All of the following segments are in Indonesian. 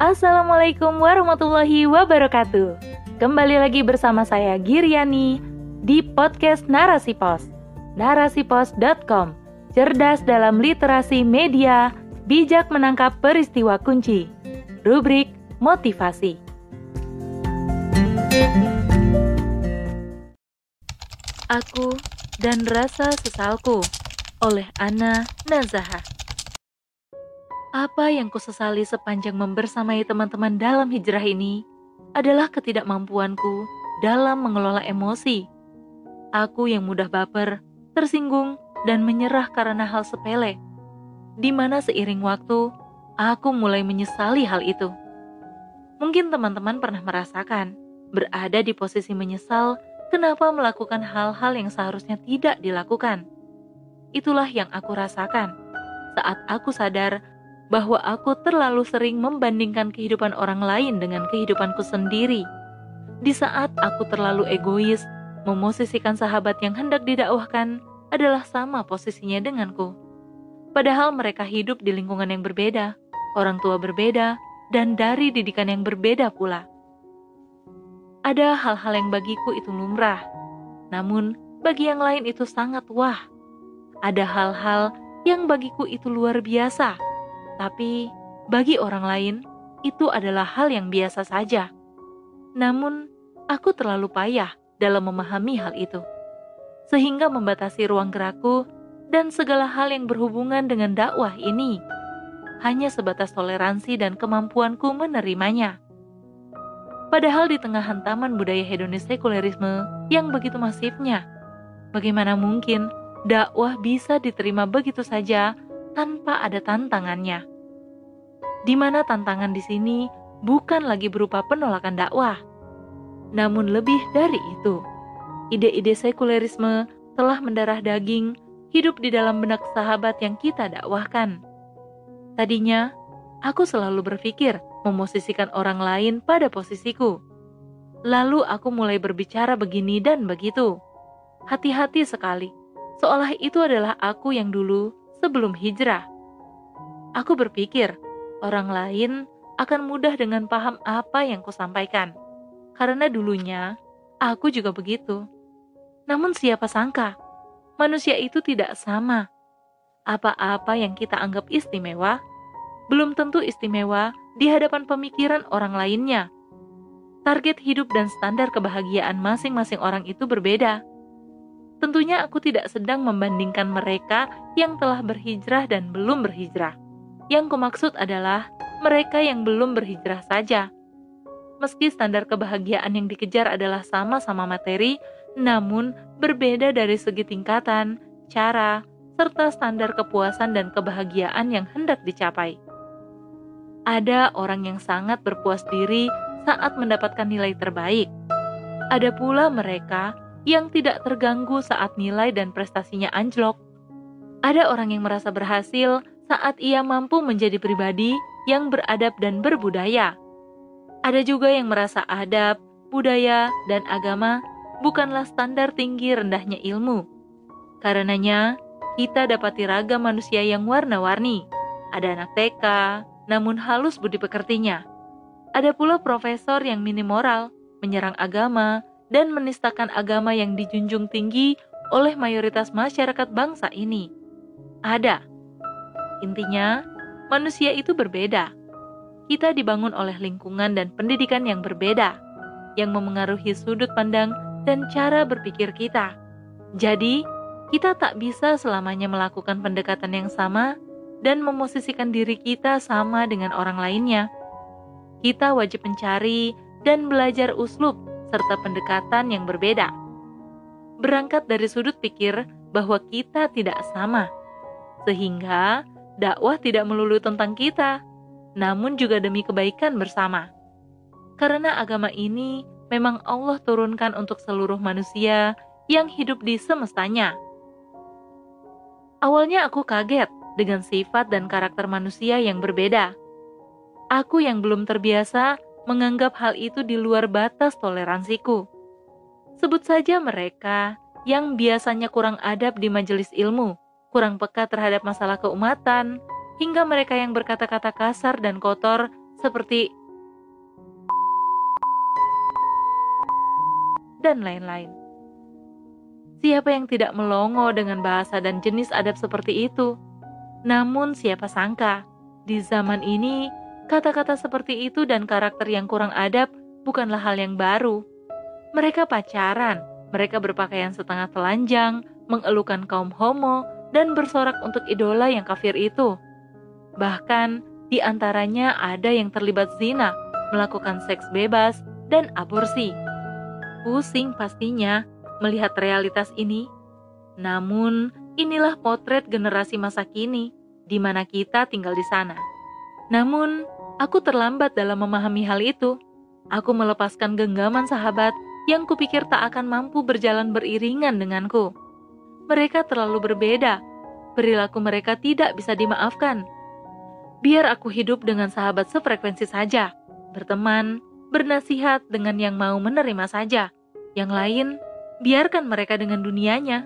Assalamualaikum warahmatullahi wabarakatuh. Kembali lagi bersama saya Giriani di podcast Narasi Pos. Narasipos.com. Cerdas dalam literasi media, bijak menangkap peristiwa kunci. Rubrik motivasi. Aku dan Rasa Sesalku oleh Ana Nazaha. Apa yang kusesali sepanjang membersamai teman-teman dalam hijrah ini adalah ketidakmampuanku dalam mengelola emosi. Aku yang mudah baper, tersinggung, dan menyerah karena hal sepele, di mana seiring waktu aku mulai menyesali hal itu. Mungkin teman-teman pernah merasakan berada di posisi menyesal kenapa melakukan hal-hal yang seharusnya tidak dilakukan. Itulah yang aku rasakan saat aku sadar bahwa aku terlalu sering membandingkan kehidupan orang lain dengan kehidupanku sendiri. Di saat aku terlalu egois, memosisikan sahabat yang hendak didakwahkan adalah sama posisinya denganku. Padahal mereka hidup di lingkungan yang berbeda, orang tua berbeda, dan dari didikan yang berbeda pula. Ada hal-hal yang bagiku itu lumrah, namun bagi yang lain itu sangat wah. Ada hal-hal yang bagiku itu luar biasa, tapi bagi orang lain itu adalah hal yang biasa saja. Namun, aku terlalu payah dalam memahami hal itu, sehingga membatasi ruang gerakku dan segala hal yang berhubungan dengan dakwah ini hanya sebatas toleransi dan kemampuanku menerimanya. Padahal di tengah hantaman budaya hedonis sekulerisme yang begitu masifnya, bagaimana mungkin dakwah bisa diterima begitu saja tanpa ada tantangannya? Di mana tantangan di sini bukan lagi berupa penolakan dakwah, namun lebih dari itu. Ide-ide sekulerisme telah mendarah daging hidup di dalam benak sahabat yang kita dakwahkan. Tadinya, aku selalu berpikir memosisikan orang lain pada posisiku. Lalu aku mulai berbicara begini dan begitu. Hati-hati sekali, seolah itu adalah aku yang dulu sebelum hijrah. Aku berpikir orang lain akan mudah dengan paham apa yang kusampaikan. Karena dulunya aku juga begitu. Namun siapa sangka, manusia itu tidak sama. Apa-apa yang kita anggap istimewa, belum tentu istimewa di hadapan pemikiran orang lainnya. Target hidup dan standar kebahagiaan masing-masing orang itu berbeda. Tentunya aku tidak sedang membandingkan mereka yang telah berhijrah dan belum berhijrah. Yang kumaksud adalah mereka yang belum berhijrah saja. Meski standar kebahagiaan yang dikejar adalah sama-sama materi, namun berbeda dari segi tingkatan, cara, serta standar kepuasan dan kebahagiaan yang hendak dicapai. Ada orang yang sangat berpuas diri saat mendapatkan nilai terbaik. Ada pula mereka yang tidak terganggu saat nilai dan prestasinya anjlok. Ada orang yang merasa berhasil saat ia mampu menjadi pribadi yang beradab dan berbudaya. Ada juga yang merasa adab, budaya, dan agama bukanlah standar tinggi rendahnya ilmu. Karenanya, kita dapati ragam manusia yang warna-warni. Ada anak TK, namun halus budi pekertinya. Ada pula profesor yang minim moral, menyerang agama, dan menistakan agama yang dijunjung tinggi oleh mayoritas masyarakat bangsa ini. Ada. Intinya, manusia itu berbeda. Kita dibangun oleh lingkungan dan pendidikan yang berbeda, yang memengaruhi sudut pandang dan cara berpikir kita. Jadi, kita tak bisa selamanya melakukan pendekatan yang sama dan memosisikan diri kita sama dengan orang lainnya. Kita wajib mencari dan belajar uslub serta pendekatan yang berbeda. Berangkat dari sudut pikir bahwa kita tidak sama, sehingga dakwah tidak melulu tentang kita, namun juga demi kebaikan bersama. Karena agama ini memang Allah turunkan untuk seluruh manusia yang hidup di semestanya. Awalnya aku kaget dengan sifat dan karakter manusia yang berbeda. Aku yang belum terbiasa menganggap hal itu di luar batas toleransiku. Sebut saja mereka yang biasanya kurang adab di majelis ilmu, kurang peka terhadap masalah keumatan, hingga mereka yang berkata-kata kasar dan kotor seperti dan lain-lain. Siapa yang tidak melongo dengan bahasa dan jenis adab seperti itu? Namun siapa sangka, di zaman ini, kata-kata seperti itu dan karakter yang kurang adab bukanlah hal yang baru. Mereka pacaran, mereka berpakaian setengah telanjang, mengelukan kaum homo, dan bersorak untuk idola yang kafir itu. Bahkan, di antaranya ada yang terlibat zina, melakukan seks bebas, dan aborsi. Pusing pastinya melihat realitas ini. Namun, inilah potret generasi masa kini, di mana kita tinggal di sana. Namun, aku terlambat dalam memahami hal itu. Aku melepaskan genggaman sahabat yang kupikir tak akan mampu berjalan beriringan denganku. Mereka terlalu berbeda, perilaku mereka tidak bisa dimaafkan biar aku hidup dengan sahabat sefrekuensi saja, berteman, bernasihat dengan yang mau menerima saja. Yang lain, biarkan mereka dengan dunianya.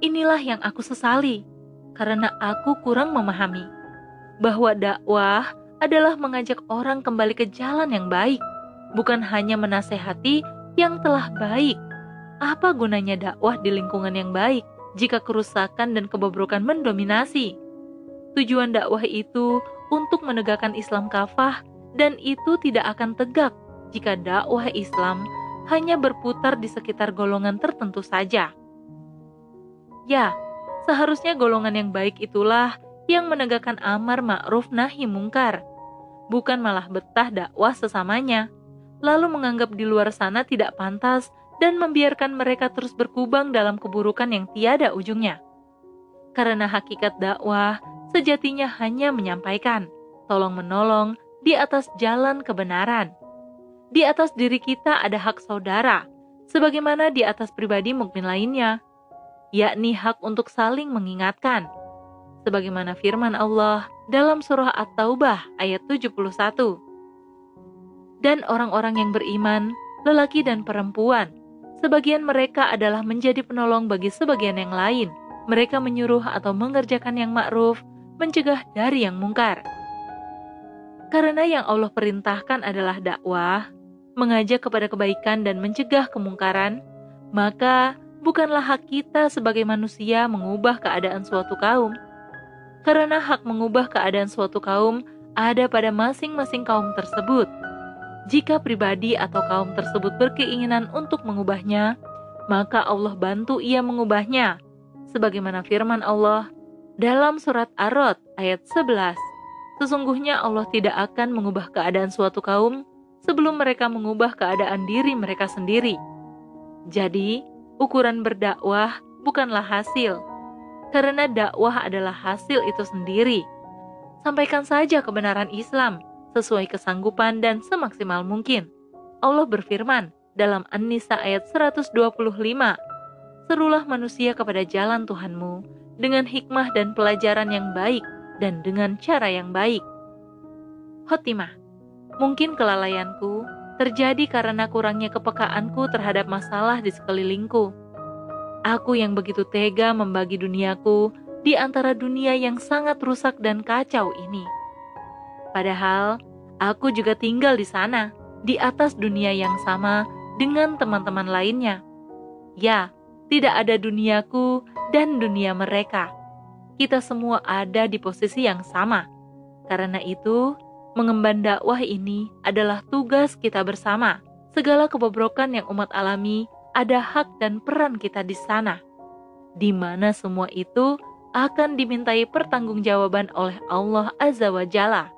Inilah yang aku sesali, karena aku kurang memahami bahwa dakwah adalah mengajak orang kembali ke jalan yang baik, bukan hanya menasehati yang telah baik. Apa gunanya dakwah di lingkungan yang baik jika kerusakan dan kebobrokan mendominasi? Tujuan dakwah itu untuk menegakkan Islam kafah dan itu tidak akan tegak jika dakwah Islam hanya berputar di sekitar golongan tertentu saja. Ya, seharusnya golongan yang baik itulah yang menegakkan amar ma'ruf nahi mungkar, bukan malah betah dakwah sesamanya, lalu menganggap di luar sana tidak pantas dan membiarkan mereka terus berkubang dalam keburukan yang tiada ujungnya. Karena hakikat dakwah sejatinya hanya menyampaikan, tolong-menolong di atas jalan kebenaran. Di atas diri kita ada hak saudara, sebagaimana di atas pribadi mukmin lainnya, yakni hak untuk saling mengingatkan. Sebagaimana firman Allah dalam surah At-Taubah ayat 71. Dan orang-orang yang beriman, lelaki dan perempuan, sebagian mereka adalah menjadi penolong bagi sebagian yang lain. Mereka menyuruh atau mengerjakan yang ma'ruf mencegah dari yang mungkar. Karena yang Allah perintahkan adalah dakwah, mengajak kepada kebaikan dan mencegah kemungkaran, maka bukanlah hak kita sebagai manusia mengubah keadaan suatu kaum. Karena hak mengubah keadaan suatu kaum ada pada masing-masing kaum tersebut. Jika pribadi atau kaum tersebut berkeinginan untuk mengubahnya, maka Allah bantu ia mengubahnya. Sebagaimana firman Allah, dalam surat Ar-Rod ayat 11, sesungguhnya Allah tidak akan mengubah keadaan suatu kaum sebelum mereka mengubah keadaan diri mereka sendiri. Jadi, ukuran berdakwah bukanlah hasil, karena dakwah adalah hasil itu sendiri. Sampaikan saja kebenaran Islam sesuai kesanggupan dan semaksimal mungkin. Allah berfirman dalam An-Nisa ayat 125, Serulah manusia kepada jalan Tuhanmu dengan hikmah dan pelajaran yang baik dan dengan cara yang baik. Khotimah, mungkin kelalaianku terjadi karena kurangnya kepekaanku terhadap masalah di sekelilingku. Aku yang begitu tega membagi duniaku di antara dunia yang sangat rusak dan kacau ini. Padahal aku juga tinggal di sana, di atas dunia yang sama dengan teman-teman lainnya. Ya, tidak ada duniaku dan dunia mereka. Kita semua ada di posisi yang sama. Karena itu, mengemban dakwah ini adalah tugas kita bersama. Segala kebobrokan yang umat alami, ada hak dan peran kita di sana. Di mana semua itu akan dimintai pertanggungjawaban oleh Allah Azza wa Jalla.